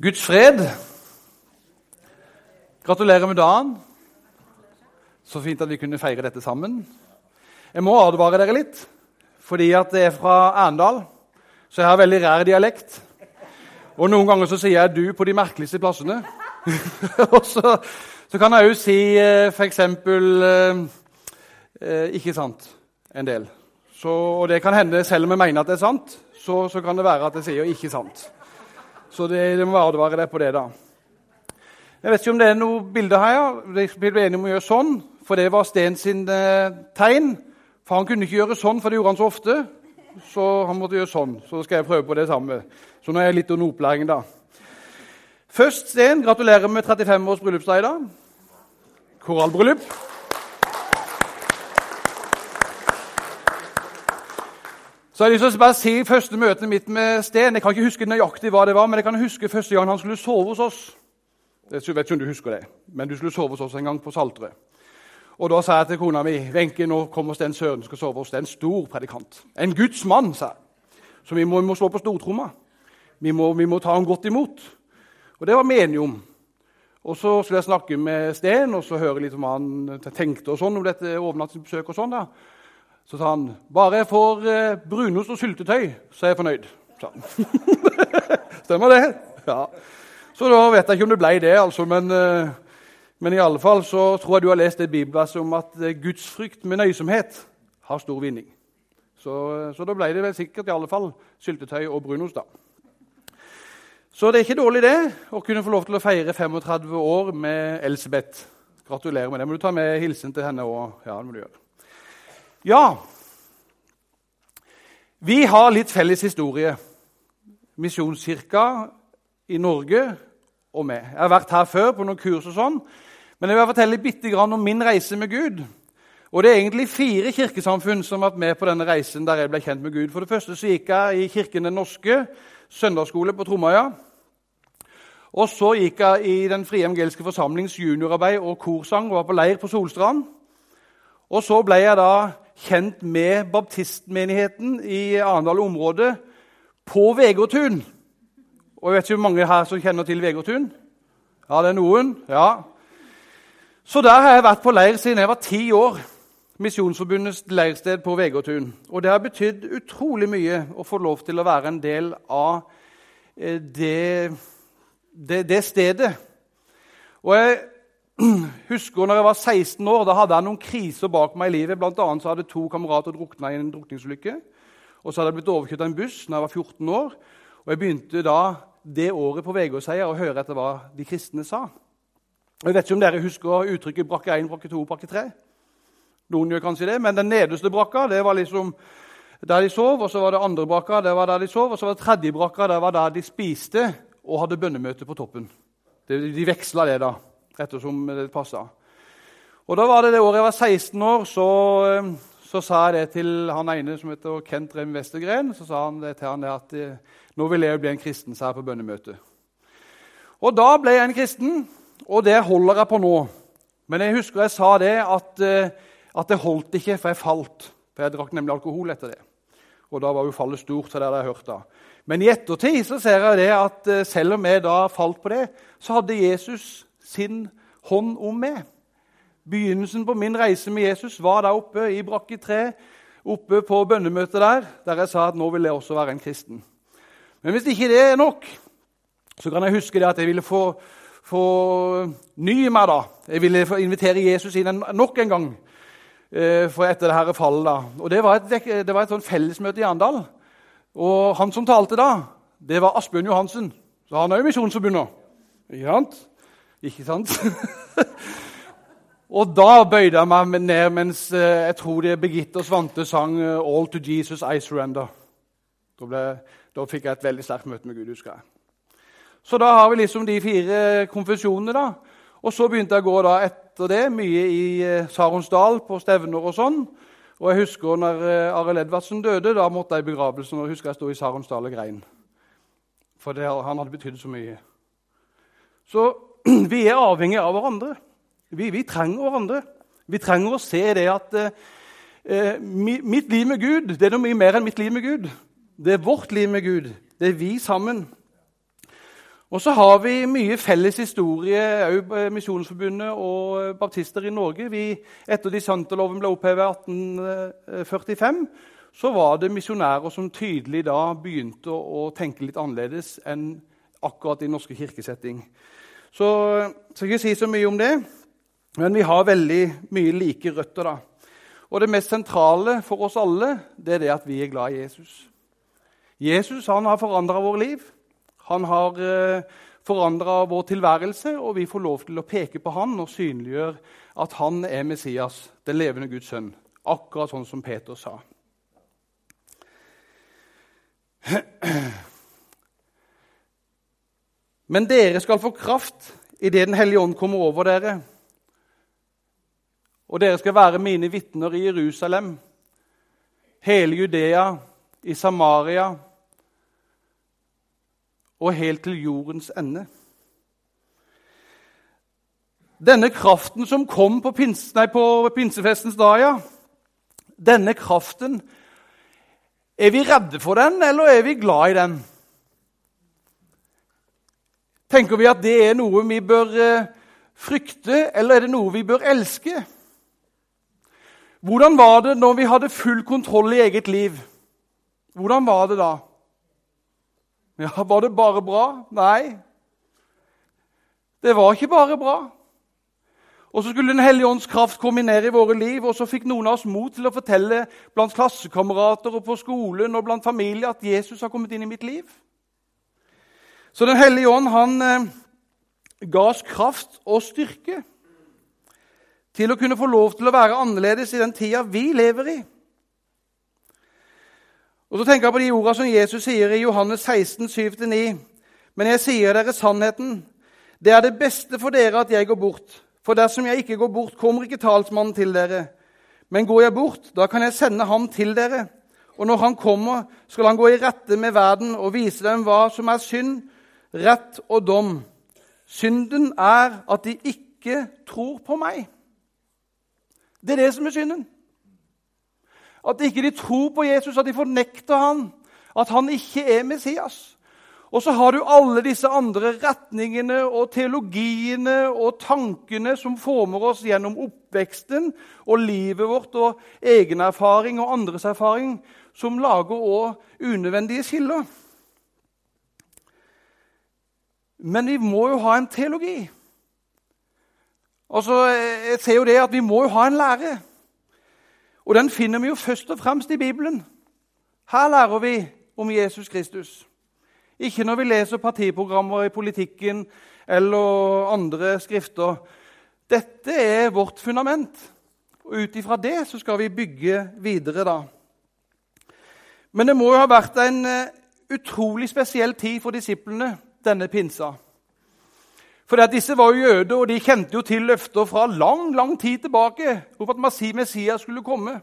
Guds fred. Gratulerer med dagen. Så fint at vi kunne feire dette sammen. Jeg må advare dere litt, fordi at det er fra Arendal, så jeg har veldig rær dialekt. Og noen ganger så sier jeg 'du' på de merkeligste plassene. Og så, så, kan jeg jo si eh, f.eks. Eh, eh, 'ikke sant' en del. Så, og det kan hende, selv om jeg mener at det er sant, så, så kan det være at jeg sier 'ikke sant'. Så det, det må advare deg på det, da. Jeg vet ikke om det er noe bilde her. ja. De ble enige om å gjøre sånn, for det var Sten sin eh, tegn. For han kunne ikke gjøre sånn, for det gjorde han så ofte. Så han måtte gjøre sånn. Så skal jeg prøve på det samme. Så nå er jeg litt under opplæring, da. Først, Sten, gratulerer med 35 års bryllupsdag i dag. Korallbryllup. Så jeg har lyst til å bare si første møtet mitt med Sten. Jeg kan ikke huske nøyaktig hva det var, men jeg kan huske første gang han skulle sove hos oss. Jeg vet ikke om du husker det, men du skulle sove hos oss en gang på Saltrød. Og Da sa jeg til kona mi Wenche, nå kommer Sten Søren skal sove hos deg. En stor predikant. En Guds mann, sa jeg. Så vi må, vi må slå på stortromma. Vi må, vi må ta ham godt imot. Og det var vi om. Og Så skulle jeg snakke med Sten og så høre litt om hva han tenkte og sånn om dette overnattingsbesøket. og sånn da. Så sa han bare jeg får eh, brunost og syltetøy, så er jeg fornøyd. Stemmer det? Ja. Så da vet jeg ikke om det ble det, altså, men, eh, men i alle fall så tror jeg du har lest det bibelverset om at eh, gudsfrykt med nøysomhet har stor vinning. Så, så, da ble det vel sikkert i alle fall syltetøy og brunost. da. Så det er ikke dårlig, det, å kunne få lov til å feire 35 år med Elsebeth. Gratulerer med det. Må du ta med hilsen til henne òg? Ja, det må du gjøre. Ja, vi har litt felles historie. Misjonskirka i Norge og meg. Jeg har vært her før på noen kurs og sånn, men jeg vil fortelle grann om min reise med Gud. Og Det er egentlig fire kirkesamfunn som har vært med på denne reisen der jeg ble kjent med Gud. For det første så gikk jeg i Kirken Den norske søndagsskole på Tromøya. Og så gikk jeg i Den frie evangeliske forsamlings juniorarbeid og korsang og var på leir på Solstrand. Og så ble jeg da kjent med baptistmenigheten i Arendal-området på Vegårtun. Og jeg vet ikke hvor mange her som kjenner til Vegårtun? Ja, det er noen. ja. Så der har jeg vært på leir siden jeg var ti år. Misjonsforbundets leirsted på Vegårtun. Og det har betydd utrolig mye å få lov til å være en del av eh, det, det, det stedet. Og jeg husker når jeg var 16 år, da hadde jeg noen kriser bak meg i livet. Blant annet så hadde to kamerater drukna i en drukningsulykke. Og så hadde jeg blitt overkjørt av en buss når jeg var 14 år. Og jeg begynte da det året på Vegårsheier å høre etter hva de kristne sa. Jeg vet ikke om dere husker uttrykket brakke 1, brakke 2, brakke 3. Noen gjør kanskje det, men den nederste brakka det var liksom der de sov. Og så var det andre brakka, det var der de sov, og så var det tredje brakka, det var der de spiste og hadde bønnemøte på toppen. De, veksla det, da ettersom det passa. Og da var det det året jeg var 16 år, så, eh, så sa jeg det til han ene som heter Kent Rem Westergren. Så sa han det til han det at eh, nå vil jeg jo bli en kristen, sa jeg på bønnemøtet. Og da ble jeg en kristen, og det holder jeg på nå. Men jeg husker jeg sa det at, eh, at det holdt ikke, for jeg falt. For jeg drakk nemlig alkohol etter det. Og da var jo fallet stort. så det hadde jeg hørt da. Men i ettertid så ser jeg det at selv om jeg da falt på det, så hadde Jesus sin hånd om meg. Begynnelsen på min reise med Jesus var der oppe i brakke 3, oppe på bønnemøtet der, der jeg sa at nå vil jeg også være en kristen. Men hvis ikke det er nok, så kan jeg huske det at jeg ville få, få ny meg. da. Jeg ville invitere Jesus inn nok en gang eh, for etter det dette fallet. da. Og Det var et, det var et fellesmøte i Arendal. Og han som talte da, det var Asbjørn Johansen. Så han er jo Misjonsforbundet. Ikke sant? Ikke sant? og da bøyde jeg meg ned mens eh, jeg tror det er Birgitte og Svante sang eh, 'All to Jesus I Surrender'. Da, ble, da fikk jeg et veldig sterkt møte med Gud. husker jeg. Så da har vi liksom de fire konfesjonene. da. Og så begynte jeg å gå da etter det mye i eh, Saronsdal på stevner og sånn. Og jeg husker når Arild Edvardsen døde, da måtte jeg i begravelsen. og jeg husker jeg sto i Saronsdal og grein. For det, han hadde betydd så mye. Så vi er avhengige av hverandre. Vi, vi, trenger hverandre. Vi trenger å se det at eh, mitt liv med Gud det er noe mye mer enn mitt liv med Gud. Det er vårt liv med Gud. Det er vi sammen. Og så har vi mye felles historie, òg Misjonsforbundet og baptister i Norge. Vi, etter dissenterloven ble opphevet i 1845, så var det misjonærer som tydelig da begynte å tenke litt annerledes enn akkurat i norske kirkesetting. Så jeg skal ikke si så mye om det, men vi har veldig mye like røtter. da. Og det mest sentrale for oss alle det er det at vi er glad i Jesus. Jesus han har forandra vårt liv. Han har eh, forandra vår tilværelse, og vi får lov til å peke på han og synliggjøre at han er Messias, den levende Guds sønn. Akkurat sånn som Peter sa. Men dere skal få kraft idet Den hellige ånd kommer over dere. Og dere skal være mine vitner i Jerusalem, hele Judea, i Samaria og helt til jordens ende. Denne kraften som kom på, pins, nei, på pinsefestens dag, ja, denne kraften Er vi redde for den, eller er vi glad i den? Tenker vi at det er noe vi bør eh, frykte, eller er det noe vi bør elske? Hvordan var det når vi hadde full kontroll i eget liv? Hvordan var det da? Ja, Var det bare bra? Nei. Det var ikke bare bra. Og Så skulle Den hellige ånds kraft komme ned i våre liv, og så fikk noen av oss mot til å fortelle blant klassekamerater og på skolen og blant familie at Jesus har kommet inn i mitt liv. Så Den hellige ånd han eh, ga oss kraft og styrke til å kunne få lov til å være annerledes i den tida vi lever i. Og så tenker jeg på de ordene som Jesus sier i Johannes 16, 7-9. Men jeg sier dere sannheten. Det er det beste for dere at jeg går bort. For dersom jeg ikke går bort, kommer ikke talsmannen til dere. Men går jeg bort, da kan jeg sende ham til dere. Og når han kommer, skal han gå i rette med verden og vise dem hva som er synd, rett og dom. Synden er at de ikke tror på meg. Det er det som er synden. At ikke de tror på Jesus, at de fornekter han, at han ikke er Messias. Og så har du alle disse andre retningene og teologiene og tankene som former oss gjennom oppveksten og livet vårt og egen erfaring og andres erfaring, som lager òg unødvendige skiller. Men vi må jo ha en teologi. Altså, jeg ser jo det at Vi må jo ha en lære. Og den finner vi jo først og fremst i Bibelen. Her lærer vi om Jesus Kristus. Ikke når vi leser partiprogrammer i politikken eller andre skrifter. Dette er vårt fundament. Og ut ifra det så skal vi bygge videre, da. Men det må jo ha vært en eh, utrolig spesiell tid for disiplene, denne pinsa. For Disse var jo jøder, og de kjente jo til løfter fra lang lang tid tilbake om at Messias skulle komme.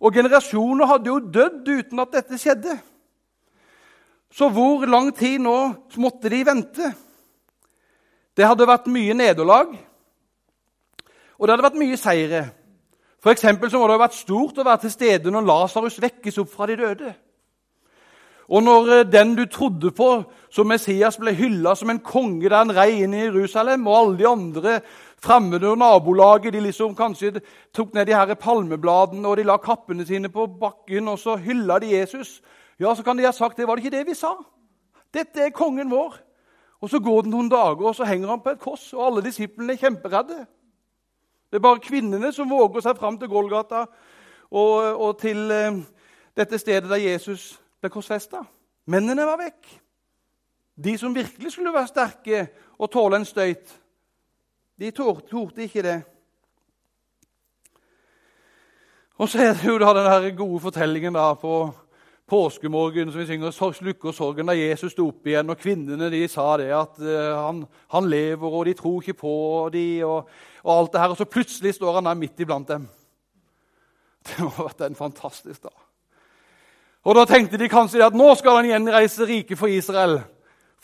Og generasjoner hadde jo dødd uten at dette skjedde. Så hvor lang tid nå måtte de vente? Det hadde vært mye nederlag, og det hadde vært mye seire. For så må det ha vært stort å være til stede når Lasarus vekkes opp fra de døde. Og når eh, den du trodde på som Messias, ble hylla som en konge der han rei inn i Jerusalem, og alle de andre fremmede og nabolaget de liksom kanskje tok ned de her palmebladene og de la kappene sine på bakken, og så hylla de Jesus, ja, så kan de ha sagt det var det ikke det vi sa. Dette er kongen vår. Og Så går det noen dager, og så henger han på et kors, og alle disiplene er kjemperedde. Det er bare kvinnene som våger seg fram til Golgata og, og til eh, dette stedet der Jesus ble korsfesta. Mennene var vekk. De som virkelig skulle være sterke og tåle en støyt, de torde ikke det. Og så er det jo da den gode fortellingen da på påskemorgen som vi synger 'Slukker sorgen' da Jesus sto opp igjen, og kvinnene de sa det at uh, han, han, lever, og de tror ikke på de, og, og, alt det her. Og så plutselig står han der midt iblant dem. Det må ha vært en fantastisk dag. Og Da tenkte de kanskje at nå skal han gjenreise riket for Israel.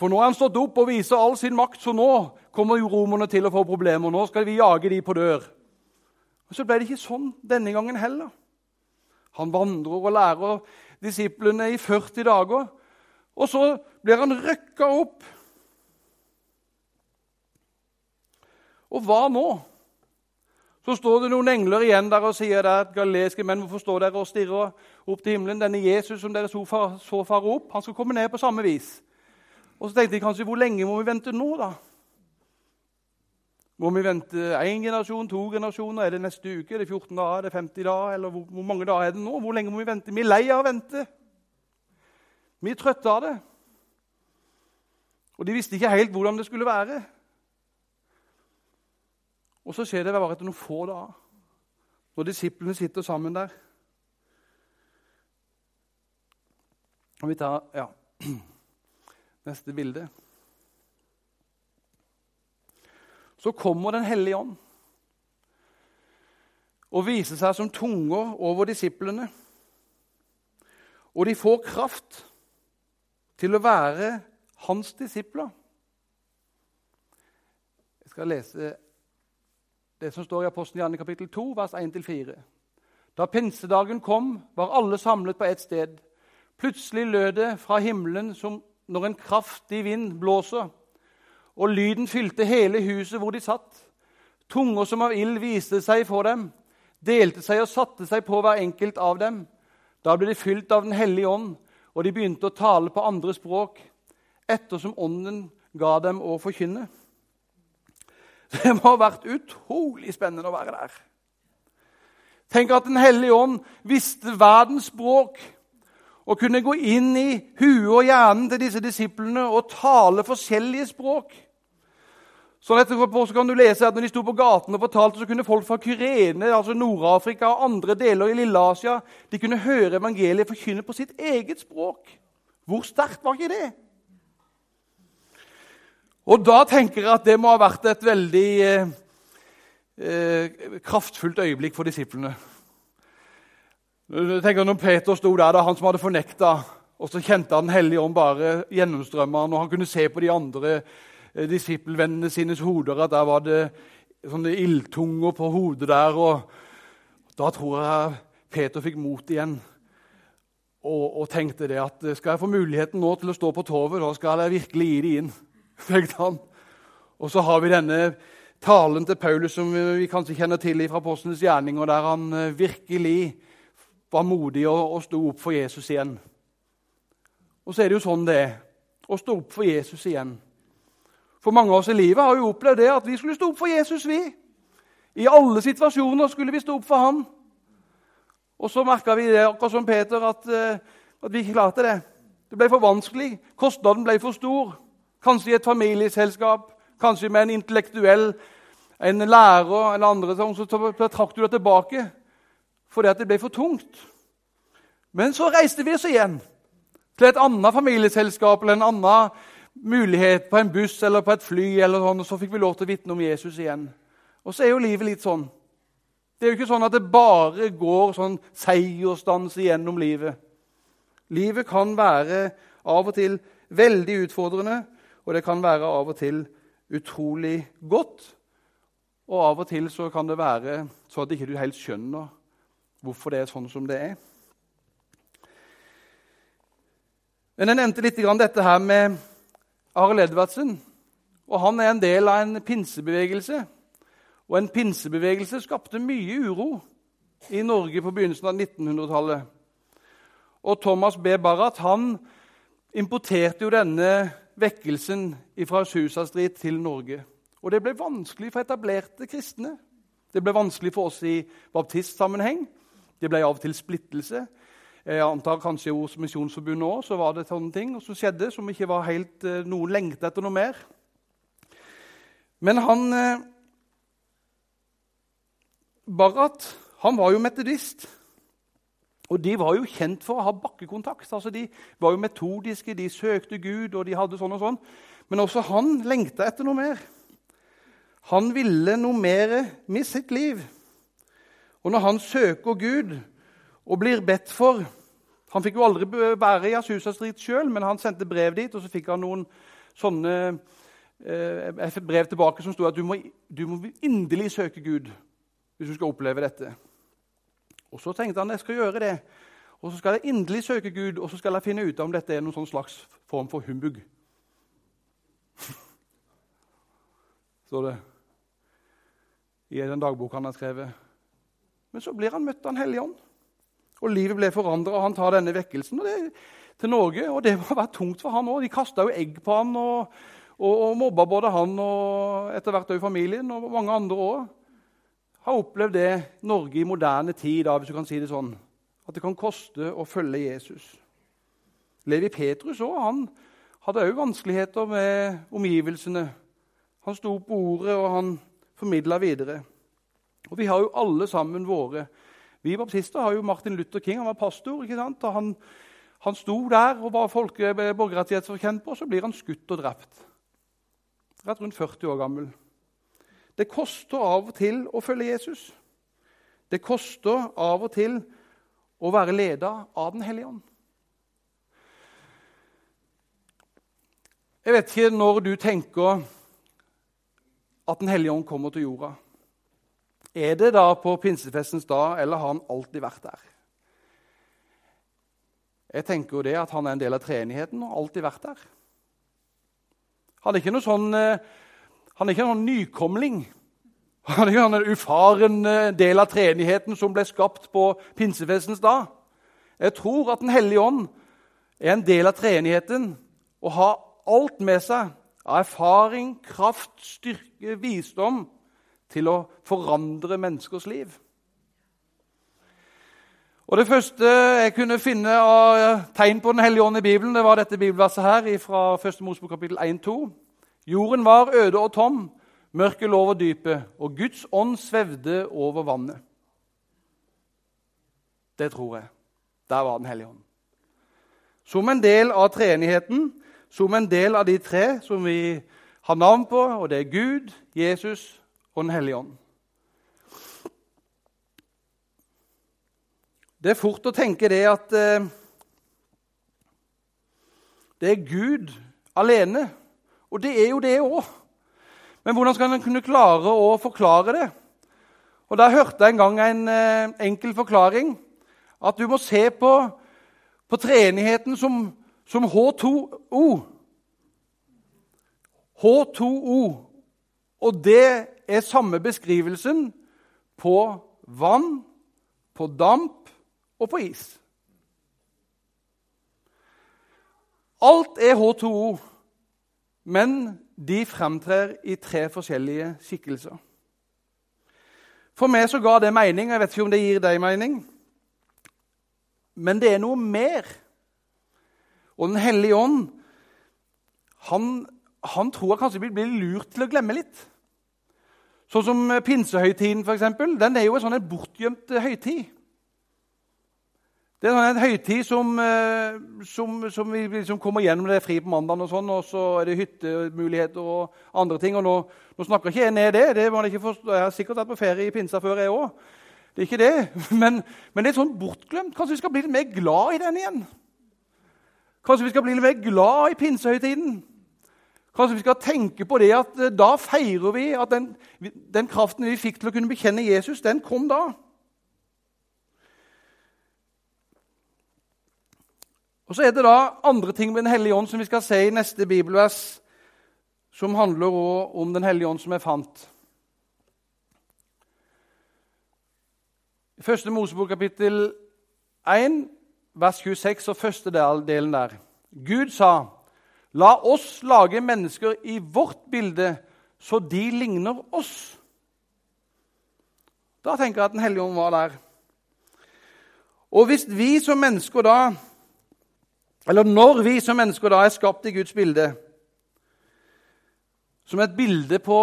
For nå er han stått opp og viser all sin makt, så nå kommer jo romerne til å få problemer. Nå skal vi jage de på dør. Men så ble det ikke sånn denne gangen heller. Han vandrer og lærer disiplene i 40 dager, og så blir han røkka opp. Og hva nå? Så står det noen engler igjen der og sier at galileiske menn, hvorfor står dere og stirrer opp til himmelen? Denne Jesus som dere så fare opp, han skal komme ned på samme vis. Og så tenkte jeg kanskje, hvor lenge må vi vente nå, da? Må vi vente én generasjon, to generasjoner? Er det neste uke? Er det 14 dager? Er det 50 dager? Eller hvor, hvor mange dager er det nå? Hvor lenge må vi vente? Vi er lei av å vente. Vi er trøtte av det. Og de visste ikke helt hvordan det skulle være. Og så skjer det bare etter noen få dager, når disiplene sitter sammen der. Og vi tar ja, neste bilde. Så kommer Den hellige ånd og viser seg som tunger over disiplene. Og de får kraft til å være hans disipler. Jeg skal lese det som står i Apostelen kapittel 2, vers 1-4. Da pinsedagen kom, var alle samlet på ett sted. Plutselig lød det fra himmelen som når en kraftig vind blåser, og lyden fylte hele huset hvor de satt. Tunger som av ild viste seg for dem, delte seg og satte seg på hver enkelt av dem. Da ble de fylt av Den hellige ånd, og de begynte å tale på andre språk, ettersom Ånden ga dem å forkynne. Det må ha vært utrolig spennende å være der. Tenk at Den hellige ånd visste verdens språk og kunne gå inn i huet og hjernen til disse disiplene og tale forskjellige språk. Sånn etterpå så kan du lese at Når de sto på gaten og fortalte, så kunne folk fra Kyrene, altså Nord-Afrika og andre deler i Lille-Asia de kunne høre evangeliet forkynne på sitt eget språk. Hvor sterkt var ikke det? Og da tenker jeg at det må ha vært et veldig eh, eh, kraftfullt øyeblikk for disiplene. Jeg tenker Når Peter sto der, da, han som hadde fornekta, og så kjente han Den hellige ånd bare gjennomstrømme han, og han kunne se på de andre eh, disippelvennene sine hoder at der var det sånne ildtunger på hodet der. og Da tror jeg Peter fikk mot igjen og, og tenkte det at skal jeg få muligheten nå til å stå på torvet, da skal jeg virkelig gi det inn tenkte han. Og så har vi denne talen til Paulus som vi kanskje kjenner til fra Apostlenes gjerninger, der han eh, virkelig var modig og, og sto opp for Jesus igjen. Og så er det jo sånn det er å stå opp for Jesus igjen. For mange av oss i livet har jo opplevd det at vi skulle stå opp for Jesus. vi. I alle situasjoner skulle vi stå opp for ham. Og så merka vi det, akkurat som Peter, at, eh, at vi ikke klarte det. Det ble for vanskelig. Kostnaden ble for stor. Kanskje i et familieselskap, kanskje med en intellektuell, en lærer eller andre. Så trakk du deg tilbake fordi at det ble for tungt. Men så reiste vi oss igjen til et annet familieselskap eller en annen mulighet på en buss eller på et fly. eller sånn, og Så fikk vi lov til å vitne om Jesus igjen. Og så er jo livet litt sånn. Det er jo ikke sånn at det bare går sånn seiersdans gjennom livet. Livet kan være av og til veldig utfordrende, og det kan være av og til utrolig godt. Og av og til så kan det være så at ikke du helt skjønner hvorfor det er sånn som det er. Men Jeg nevnte litt dette her med Arild Edvardsen. Og Han er en del av en pinsebevegelse. Og en pinsebevegelse skapte mye uro i Norge på begynnelsen av 1900-tallet. Og Thomas B. Barratt han importerte jo denne vekkelsen fra Susa Street til Norge. Og det ble vanskelig for etablerte kristne. Det ble vanskelig for oss i baptistsammenheng. Det ble av og til splittelse. Jeg antar kanskje hos Misjonsforbundet òg så var det sånne ting som skjedde, som ikke var helt eh, Noen lengta etter noe mer. Men han Barat, Barrat han var jo metodist. Og de var jo kjent for å ha bakkekontakt. altså De var jo metodiske, de søkte Gud, og de hadde sånn og sånn. Men også han lengta etter noe mer. Han ville noe mer med sitt liv. Og når han søker Gud og blir bedt for Han fikk jo aldri være i Asusa Street sjøl, men han sendte brev dit, og så fikk han noen sånne eh, brev tilbake som sto at du må, du må inderlig søke Gud hvis du skal oppleve dette. Og Så tenkte han jeg skal gjøre det. Og så skal jeg inderlig søke Gud, og så skal jeg finne ut om dette er noen sånn slags form for humbug. Så det. i den dagboka han har skrevet. Men så blir han møtt av Den hellige ånd, og livet ble forandra. Han tar denne vekkelsen og det, til Norge, og det må ha vært tungt for han òg. De kasta jo egg på han og, og, og mobba både han og etter hvert òg familien og mange andre òg. Har opplevd det Norge i moderne tid, da, hvis du kan si det sånn. At det kan koste å følge Jesus. Levi Petrus også, Han hadde òg vanskeligheter med omgivelsene. Han sto på ordet, og han formidla videre. Og Vi har jo alle sammen våre Vi baptister har jo Martin Luther King. Han var pastor. ikke sant? Og han, han sto der og var borgerrettighetsforkjemper, og så blir han skutt og drept. Rett rundt 40 år gammel. Det koster av og til å følge Jesus. Det koster av og til å være leda av Den hellige ånd. Jeg vet ikke når du tenker at Den hellige ånd kommer til jorda. Er det da på pinsefestens dag, eller har han alltid vært der? Jeg tenker jo det at han er en del av treenigheten og alltid vært der. Er ikke noe sånn, eh, han er ikke noen nykomling. Han er ikke en ufaren eh, del av treenigheten som ble skapt på pinsefestens dag. Jeg tror at Den hellige ånd er en del av treenigheten og har alt med seg av erfaring, kraft, styrke, visdom til å forandre menneskers liv. Og Det første jeg kunne finne av tegn på Den hellige ånd i Bibelen, det var dette bibelverset her fra 1. Mosebok kapittel 1-2. Jorden var øde og tom, mørket lå over dypet, og Guds ånd svevde over vannet. Det tror jeg. Der var Den hellige ånd. Som en del av treenigheten som en del av de tre som vi har navn på, og det er Gud, Jesus og Den hellige ånd. Det er fort å tenke det at eh, det er Gud alene. Og det er jo det òg. Men hvordan skal en kunne klare å forklare det? Og Der hørte jeg en gang en eh, enkel forklaring. At du må se på, på treenigheten som som H2O. H2O. Og det er samme beskrivelsen på vann, på damp og på is. Alt er H2O, men de fremtrer i tre forskjellige skikkelser. For meg så ga det mening. og Jeg vet ikke om det gir deg mening. Men det er noe mer og Den hellige ånd han, han tror jeg kanskje blir lurt til å glemme litt. Sånn som pinsehøytiden, f.eks. Den er jo en sånn bortgjemt høytid. Det er en høytid som, eh, som, som vi liksom kommer gjennom. Det er fri på mandag, og sånn, og så er det hyttemuligheter og andre ting. og Nå, nå snakker ikke jeg ned det. det forstå. Jeg har sikkert vært på ferie i pinsa før, jeg òg. Det er ikke det. Men, men, det er sånn bortglemt. Kanskje vi skal bli litt mer glad i den igjen? Kanskje vi skal bli litt mer glad i pinsehøytiden? Kanskje vi skal tenke på det at eh, da feirer vi at den, den, kraften vi fikk til å kunne bekjenne Jesus, den kom da. Og Så er det da andre ting med Den hellige ånd som vi skal se i neste bibelvers, som handler om Den hellige ånd som er fant. I første Mosebok kapittel 1 vers 26 og første delen der. Gud sa, 'La oss lage mennesker i vårt bilde, så de ligner oss.' Da tenker jeg at Den hellige ånd var der. Og hvis vi som mennesker da Eller når vi som mennesker da er skapt i Guds bilde, som et bilde på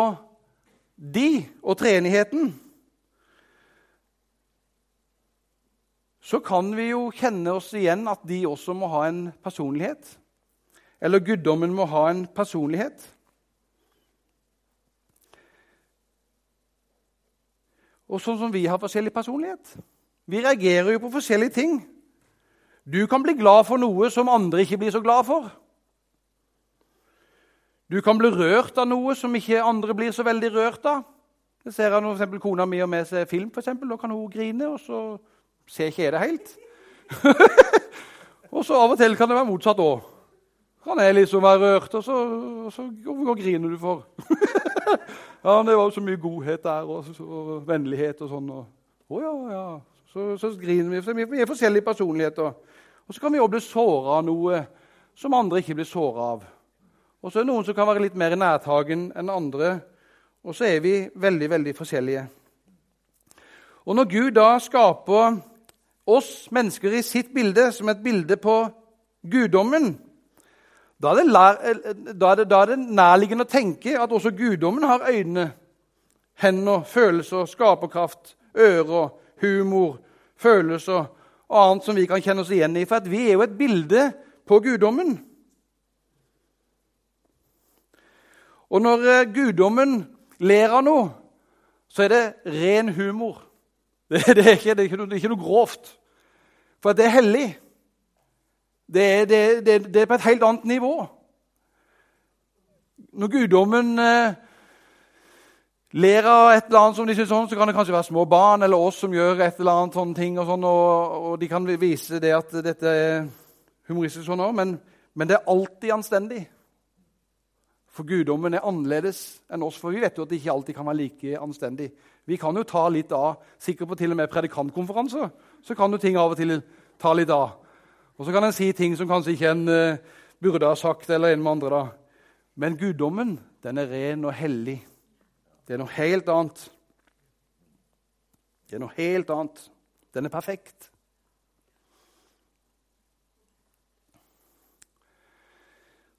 de og treenigheten så kan vi jo kjenne oss igjen at de også må ha en personlighet. Eller guddommen må ha en personlighet. Og sånn som vi har forskjellig personlighet. Vi reagerer jo på forskjellige ting. Du kan bli glad for noe som andre ikke blir så glad for. Du kan bli rørt av noe som ikke andre blir så veldig rørt av. Det ser jeg når for kona mi har med seg film, for eksempel, da kan hun grine. og så ser ikke jeg det helt. og så av og til kan det være motsatt òg. Kan jeg liksom være rørt, og så, og så og griner du for. Ja, det var jo så mye godhet der, og, og vennlighet og sånn. Og, å ja, ja. Så, så griner vi. Vi er forskjellige personligheter. Og så kan vi også bli såra av noe som andre ikke blir såra av. Og så er det noen som kan være litt mer nærtagen enn andre. Og så er vi veldig, veldig forskjellige. Og når Gud da skaper oss mennesker i sitt bilde, som et bilde på guddommen, da er, det, da, er det, da er det nærliggende å tenke at også guddommen har øyne, hender, følelser, skaperkraft, ører, humor, følelser og annet som vi kan kjenne oss igjen i. For vi er jo et bilde på guddommen. Og når eh, guddommen ler av noe, så er det ren humor. Det, det, er, ikke, det, er, ikke noe, det er, ikke, noe, grovt. For det er hellig. Det er, det er, på et helt annet nivå. Når guddommen eh, av et eller annet som de synes sånn, så kan det kanskje være små barn eller oss som gjør et eller annet sånne ting, og, sånn, og, og de kan vise det at dette er humoristisk sånn òg, men, men, det er alltid anstendig. For guddommen er annerledes enn oss, for vi vet jo at det ikke alltid kan være like anstendig. Vi kan jo ta litt av, sikkert på til og med predikantkonferanser, så kan jo ting av og til ta litt av. Og så kan en si ting som kanskje ikke en uh, burde ha sagt, eller en med andre. da. Men guddommen, den er ren og hellig. Det er noe helt annet. Det er noe helt annet. Den er perfekt.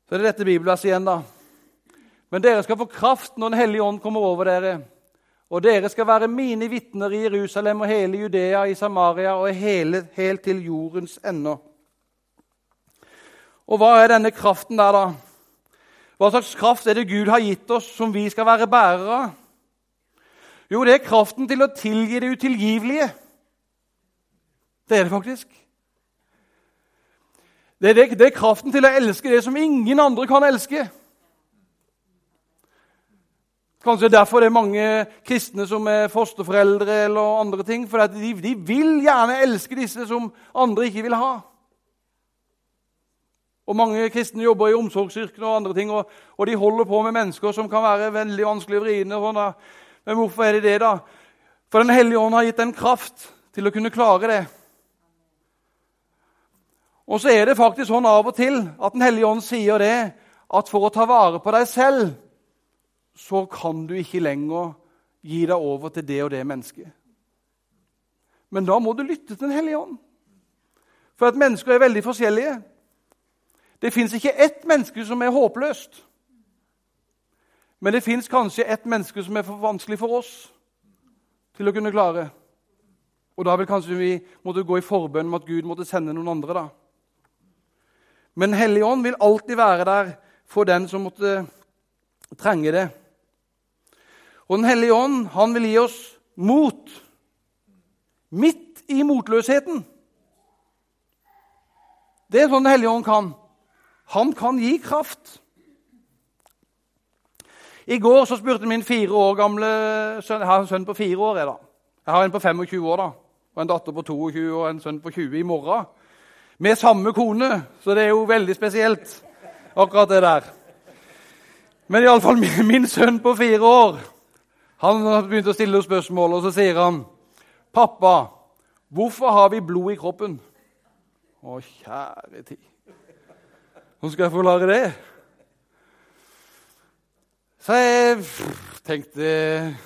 Så er det dette bibelverset igjen, da. Men dere skal få kraft når Den hellige ånd kommer over dere. Og dere skal være mine vitner i Jerusalem og hele Judea, i Samaria og hele, helt til jordens ender. Og hva er denne kraften der, da? Hva slags kraft er det Gud har gitt oss, som vi skal være bærere av? Jo, det er kraften til å tilgi det utilgivelige. Det er det faktisk. Det er, det, det er kraften til å elske det som ingen andre kan elske. Kanskje derfor det er mange kristne som er fosterforeldre eller andre ting. For de, de, vil gjerne elske disse som andre ikke vil ha. Og Mange kristne jobber i omsorgsyrkene og andre ting, og, og, de holder på med mennesker som kan være veldig vanskelig å vriene. Sånn Men hvorfor er det det, da? For Den hellige ånd har gitt en kraft til å kunne klare det. Og så er det faktisk sånn av og til at Den hellige ånd sier det at for å ta vare på deg selv, så kan du ikke lenger gi deg over til det og det mennesket. Men da må du lytte til Den hellige ånd. For at mennesker er veldig forskjellige. Det fins ikke ett menneske som er håpløst. Men det fins kanskje ett menneske som er for vanskelig for oss til å kunne klare. Og da vil kanskje vi måtte gå i forbønn med at Gud måtte sende noen andre. da. Men Hellig Ånd vil alltid være der for den som måtte trenge det. Og Den hellige ånd han vil gi oss mot midt i motløsheten. Det er sånn Den hellige ånd kan. Han kan gi kraft. I går så spurte min fire år gamle sønn Jeg har en sønn på fire år. Jeg, da. jeg har en på 25 år da, og en datter på 22 og en sønn på 20 i morgen med samme kone, så det er jo veldig spesielt, akkurat det der. Men iallfall min, min sønn på fire år han begynte å stille spørsmål, og så sier han, 'Pappa, hvorfor har vi blod i kroppen?' Å, kjære tid. Hvordan skal jeg forklare det? Så jeg tenkte Jeg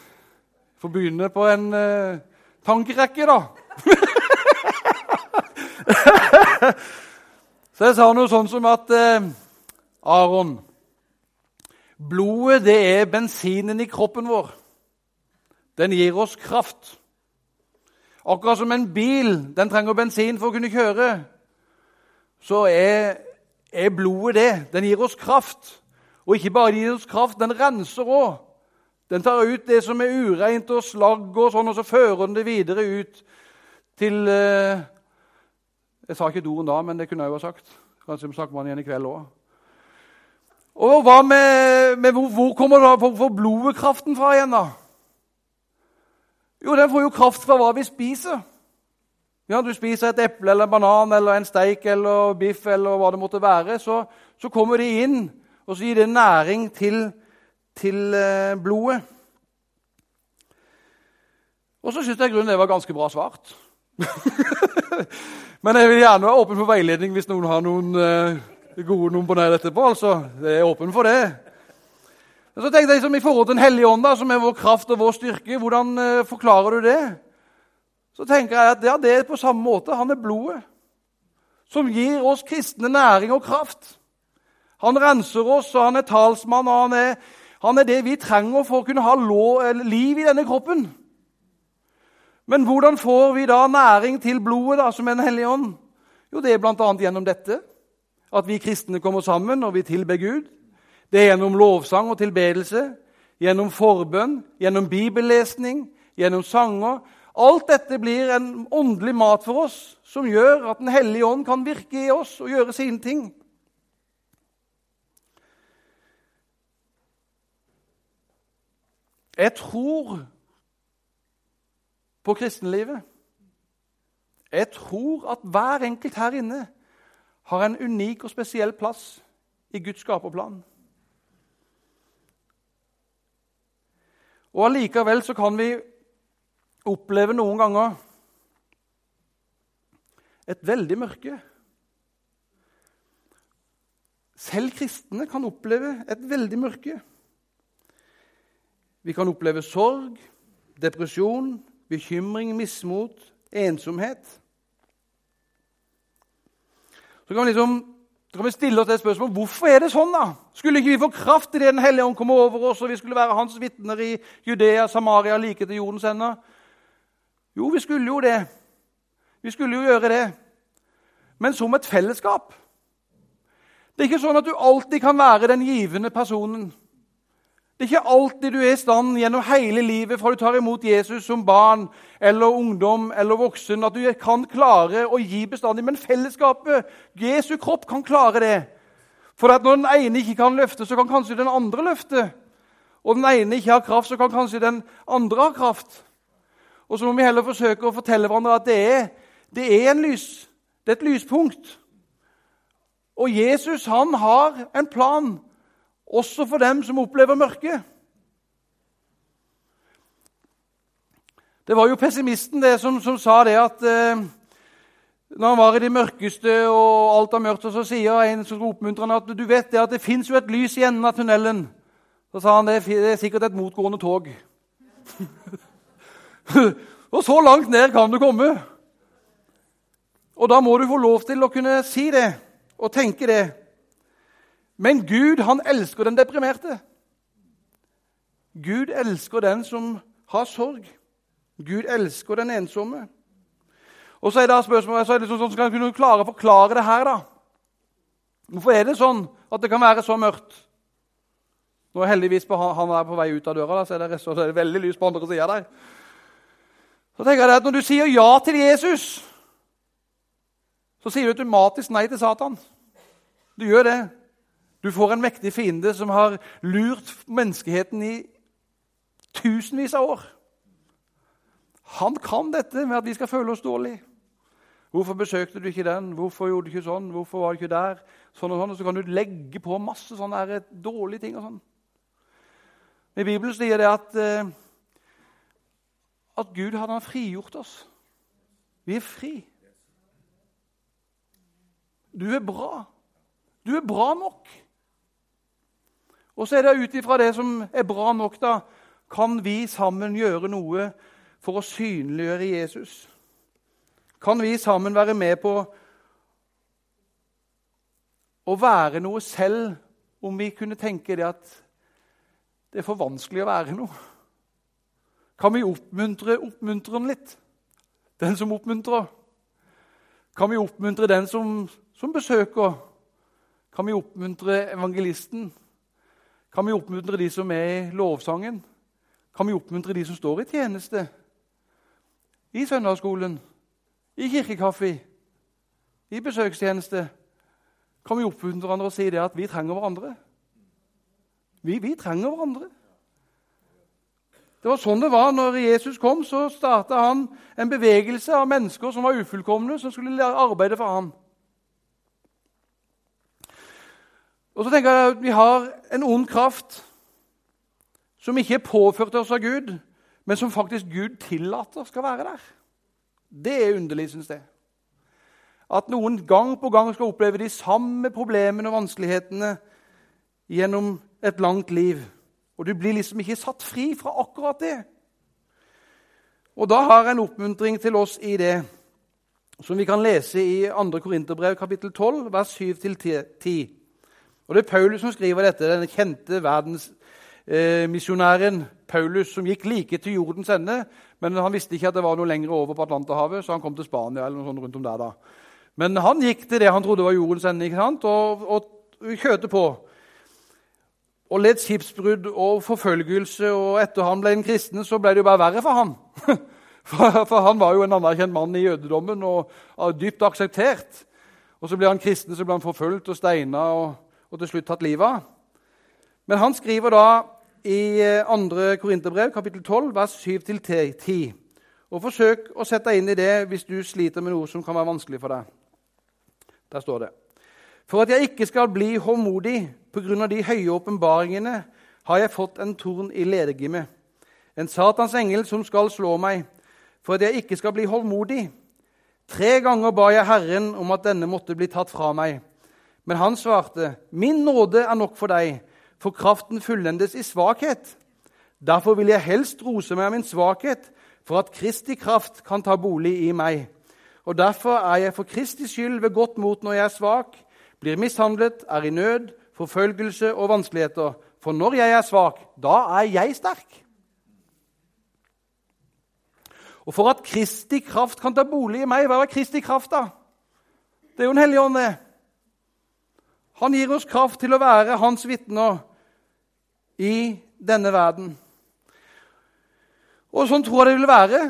får begynne på en uh, tankerekke, da. Så jeg sa noe sånn som at uh, Aron Blodet, det er bensinen i kroppen vår. Den gir oss kraft. Akkurat som en bil den trenger bensin for å kunne kjøre, så er, er blodet det. Den gir oss kraft. Og ikke bare gir oss kraft, den renser òg. Den tar ut det som er ureint og slagg, og sånn, og så fører den det videre ut til eh, jeg sa ikke doren da, men det kunne jeg jo ha sagt. Kanskje vi snakker man igjen i kveld òg. Og hva med, med hvor, hvor, kommer da, får blodet kraften fra igjen, da? Jo, den får jo kraft fra hva vi spiser. Ja, Du spiser et eple eller en banan eller en steik eller biff eller hva det måtte være, så, så kommer de inn, og så gir det næring til, til eh, blodet. Og så syns jeg grunnen det var ganske bra svart. Men jeg vil gjerne være åpen for veiledning hvis noen har noen uh, gode nær etterpå. altså. Jeg er åpen for det. Og så tenkte jeg liksom, I forhold til Den hellige ånd, som er vår kraft og vår styrke, hvordan uh, forklarer du det? Så tenker jeg at det er på samme måte. Han er blodet som gir oss kristne næring og kraft. Han renser oss, og han er talsmann, og han er, han er det vi trenger for å kunne ha lov, liv i denne kroppen. Men hvordan får vi da næring til blodet, da, som er Den hellige ånd? Jo, det er bl.a. gjennom dette. At vi kristne kommer sammen og vi tilber Gud. Det er gjennom lovsang og tilbedelse, gjennom forbønn, gjennom bibellesning, gjennom sanger. Alt dette blir en åndelig mat for oss som gjør at Den hellige ånd kan virke i oss og gjøre sine ting. Jeg tror på kristenlivet. Jeg tror at hver enkelt her inne har en unik og spesiell plass i Guds skaperplan. Og Allikevel så kan vi oppleve noen ganger et veldig mørke. Selv kristne kan oppleve et veldig mørke. Vi kan oppleve sorg, depresjon, bekymring, mismot, ensomhet. Så kan vi, liksom, kan vi stille oss det spørsmålet hvorfor er det sånn. da? Skulle ikke vi få kraft i det Den hellige ånd kom over oss, og vi skulle være hans vitner i Judea, Samaria, like til jordens ender? Jo, vi skulle jo det. Vi skulle jo gjøre det. Men som et fellesskap. Det er ikke sånn at du alltid kan være den givende personen. Det er ikke alltid du er i stand gjennom hele livet fra du tar imot Jesus som barn eller ungdom eller voksen, at du kan klare å gi bestandig. Men fellesskapet, Jesu kropp, kan klare det. For at når den ene ikke kan løfte, så kan kanskje den andre løfte. Og den ene ikke har kraft, så kan kanskje den andre ha kraft. Og så må vi heller forsøke å fortelle hverandre at det er, det er lys. Det er et lyspunkt. Og Jesus han har en plan også for dem som opplever mørket. Det var jo pessimisten det som, som sa det at eh, når han var i det mørkeste og alt var mørkt, og så sier en som oppmuntrer han at du vet det at det fins jo et lys i enden av tunnelen. Så sa han det, det er sikkert et motgående tog. og så langt ned kan du komme. Og da må du få lov til å kunne si det og tenke det. Men Gud han elsker den deprimerte. Gud elsker den som har sorg. Gud elsker den ensomme. Og så er det spørsmålet, så er det sånn, Skal jeg kunne klare å forklare det her, da? Hvorfor er det sånn at det kan være så mørkt? Nå er heldigvis på, han er på vei ut av døra, da, så er det, så er det veldig lys på andre sida der. Så tenker jeg at Når du sier ja til Jesus, så sier du automatisk nei til Satan. Du gjør det. Du får en mektig fiende som har lurt menneskeheten i tusenvis av år. Han kan dette med at vi skal føle oss dårlige. Hvorfor besøkte du ikke den? Hvorfor gjorde du ikke sånn? Hvorfor var du ikke der? Sånn og sånn, og Så kan du legge på masse sånne dårlige ting. og sånn. I Bibelen sier det at, eh, at Gud hadde frigjort oss. Vi er fri. Du er bra. Du er bra nok. Og så er det ut ifra det som er bra nok, da, kan vi sammen gjøre noe for å synliggjøre Jesus. Kan vi sammen være med på å være noe selv, om vi kunne tenke det at det er for vanskelig å være noe? Kan vi oppmuntre oppmuntreren litt? Den som oppmuntrer? Kan vi oppmuntre den som, som besøker? Kan vi oppmuntre evangelisten? Kan vi oppmuntre de som er i lovsangen? Kan vi oppmuntre de som står i tjeneste? I søndagsskolen, i kirkekaffe, i besøkstjeneste? Kan vi oppmuntre hverandre og si det at vi trenger hverandre? Vi, vi trenger hverandre. Det var sånn det var når Jesus kom. Så starta han en bevegelse av mennesker som var ufullkomne, som skulle arbeide for ham. Og så tenker jeg at Vi har en ond kraft som ikke er påført oss av Gud, men som faktisk Gud tillater skal være der. Det er underlig, syns jeg. At noen gang på gang skal oppleve de samme problemene og vanskelighetene gjennom et langt liv. Og du blir liksom ikke satt fri fra akkurat det. Og da har jeg en oppmuntring til oss i det, som vi kan lese i 2. Korinterbrev kapittel 12, vers 7-10. Og Det er Paulus som skriver dette, den kjente verdensmisjonæren eh, Paulus, som gikk like til jordens ende, men han visste ikke at det var noe lenger over på Atlanterhavet, så han kom til Spania eller noe sånt rundt om der da. Men han gikk til det han trodde var jordens ende, ikke sant? og, og kjørte på. Og led skipsbrudd og forfølgelse, og etter han ble en kristen, så ble det jo bare verre for han. For, for han var jo en anerkjent mann i jødedommen og, og dypt akseptert. Og så ble han kristen, så ble han forfulgt og steina og, og til slutt tatt livet av. Men han skriver da i 2. Eh, Korinterbrev, kapittel 12, vers 7-10. Og Forsøk å sette deg inn i det hvis du sliter med noe som kan være vanskelig for deg. Der står det. For at jeg ikke skal bli håndmodig pga. de høye åpenbaringene, har jeg fått en torn i ledergimmet, en Satans engel som skal slå meg, for at jeg ikke skal bli håndmodig. Tre ganger ba jeg Herren om at denne måtte bli tatt fra meg. Men han svarte, Min nåde er nok for deg, for kraften fullendes i svakhet. Derfor vil jeg helst rose meg av min svakhet, for at Kristi kraft kan ta bolig i meg. Og derfor er jeg for Kristi skyld ved godt mot når jeg er svak, blir mishandlet, er i nød, forfølgelse og vanskeligheter. For når jeg er svak, da er jeg sterk. Og for at Kristi kraft kan ta bolig i meg Hva er Kristi kraft, da? Det er jo en hellig ånd, det. Han gir oss kraft til å være hans vitner i denne verden. Og sånn tror jeg det vil være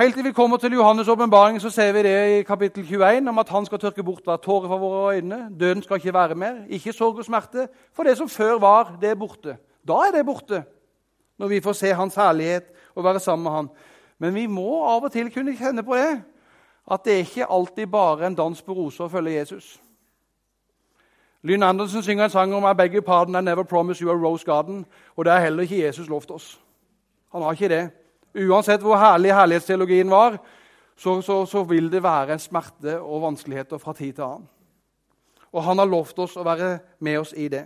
Helt til vi kommer til Johannes' åpenbaring, ser vi det i kapittel 21 om at han skal tørke bort hver tåre fra våre øyne. Døden skal ikke være mer. Ikke sorg og smerte. For det som før var, det er borte. Da er det borte, når vi får se hans herlighet og være sammen med han. Men vi må av og til kunne kjenne på det, at det er ikke alltid bare en dans på roser å følge Jesus. Lynn Andersen synger en sang om I beg your pardon, I never promise you a rose garden. Og det er heller ikke Jesus lovt oss. Han har ikke det. Uansett hvor herlig herlighetsteologien var, så, så, så, vil det være smerte og vanskeligheter fra tid til annen. Og han har lovt oss å være med oss i det.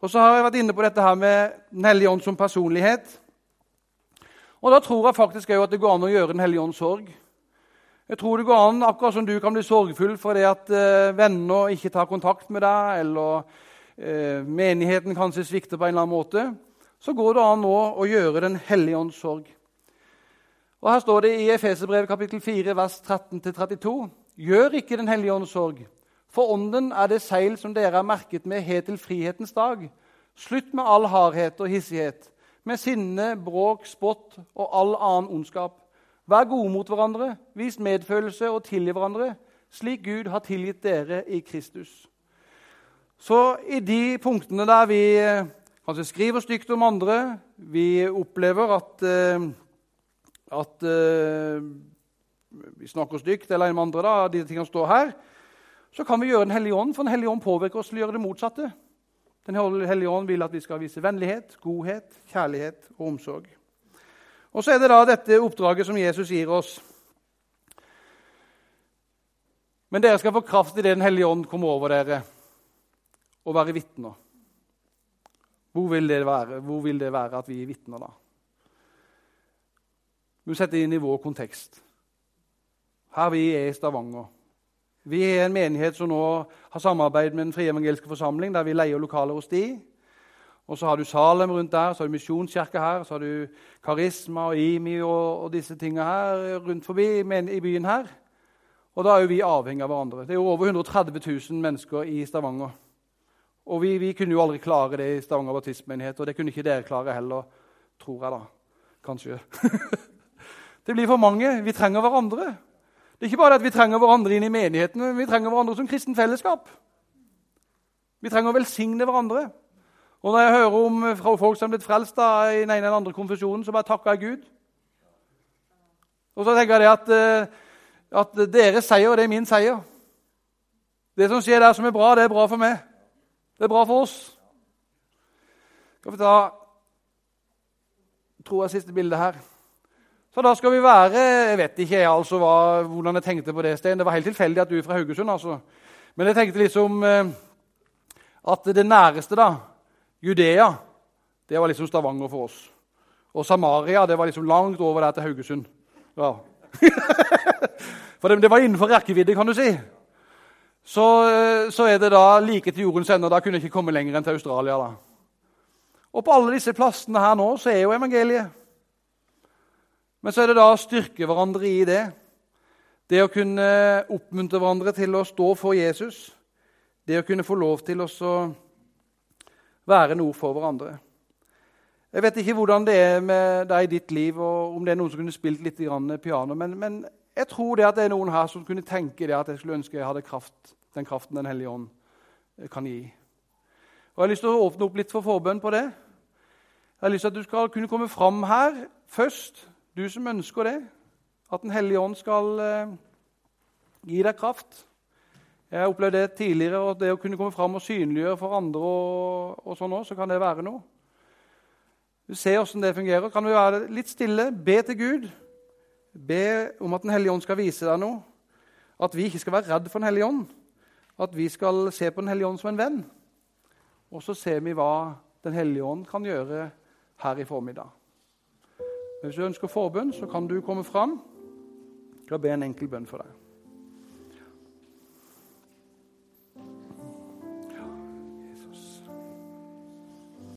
Og Så har jeg vært inne på dette her med Den hellige ånd som personlighet. Og Da tror jeg faktisk at det går an å gjøre Den hellige ånd sorg. Jeg tror det går an, akkurat som du kan bli sorgfull fordi at eh, venner ikke tar kontakt med deg, eller eh, menigheten kanskje svikter på en eller annen måte, så går det an nå å gjøre Den hellige ånds sorg. Og Her står det i Efeserbrevet kapittel 4, vers 13-32.: Gjør ikke Den hellige ånds sorg, for ånden er det seil som dere er merket med helt til frihetens dag. Slutt med all hardhet og hissighet, med sinne, bråk, spott og all annen ondskap. Vær gode mot hverandre, vis medfølelse og tilgi hverandre, slik Gud har tilgitt dere i Kristus. Så i de punktene der vi eh, kanskje skriver stygt om andre, vi opplever at eh, at uh, vi snakker stygt eller en med andre, da, de tingene står her, så kan vi gjøre Den hellige ånd, for Den hellige ånd påvirker oss til å gjøre det motsatte. Den hellige ånd vil at vi skal vise vennlighet, godhet, kjærlighet og omsorg. Og Så er det da dette oppdraget som Jesus gir oss. Men dere skal få kraft i det Den hellige ånd kommer over dere, og være vitner. Hvor vil det være, Hvor vil det være at vi er vitner, da? Må sette inn i vår kontekst. Her vi er i Stavanger. Vi er en menighet som nå har samarbeid med Den frie evangeliske forsamling, der vi leier lokaler hos de. Og så har du Salem rundt der, så har du Misjonskirka her, så har du Karisma og IMI og, og disse tingene her rundt forbi i byen her. Og da er jo vi avhengig av hverandre. Det er jo over 130 000 mennesker i Stavanger. Og vi, vi kunne jo aldri klare det i Stavanger baptistmenighet, og det kunne ikke dere klare heller, tror jeg da. Kanskje. Det blir for mange. Vi trenger hverandre. Det er ikke bare at vi trenger hverandre inn i menigheten, men vi trenger hverandre som kristen fellesskap. Vi trenger å velsigne hverandre. Og Når jeg hører om fra folk som er blitt frelst da, i den ene eller andre konfesjonen, så bare takker jeg Gud. Og så tenker jeg at, eh, at deres seier, det er min seier. Det som skjer der som er bra, det er bra for meg. Det er bra for oss. Skal vi ta tror jeg siste bildet her. Så da skal vi være Jeg vet ikke altså hva, hvordan jeg tenkte på det, Stein. Det var helt tilfeldig at du er fra Haugesund. altså. Men jeg tenkte liksom eh, at det næreste, da, Judea, det var liksom Stavanger for oss. Og Samaria det var liksom langt over der til Haugesund. Ja. for det, det, var innenfor rekkevidde, kan du si. Så, eh, så, er det da like til jordens ende. Da kunne jeg ikke komme lenger enn til Australia. da. Og på alle disse plassene her nå så er jo evangeliet. Men så er det da å styrke hverandre i det. Det å kunne oppmuntre hverandre til å stå for Jesus. Det å kunne få lov til å være noe for hverandre. Jeg vet ikke hvordan det er med deg i ditt liv, og om det er noen som kunne spilt litt piano, men, men, jeg tror det at det er noen her som kunne tenke det at jeg skulle ønske jeg hadde kraft, den kraften Den hellige ånd kan gi. Og Jeg har lyst til å åpne opp litt for forbønn på det. Jeg har lyst til at du skal kunne komme fram her først du som ønsker det, at Den hellige ånd skal eh, gi deg kraft. Jeg har opplevd det tidligere, og det å kunne komme fram og synliggjøre for andre, og, og sånn også, så kan det være noe. Du ser hvordan det fungerer. Kan vi være litt stille, be til Gud? Be om at Den hellige ånd skal vise deg noe. At vi ikke skal være redd for Den hellige ånd. At vi skal se på Den hellige ånd som en venn. Og så ser vi hva Den hellige ånd kan gjøre her i formiddag. Hvis du ønsker forbønn, så kan du komme fram. Jeg skal be en enkel bønn for deg.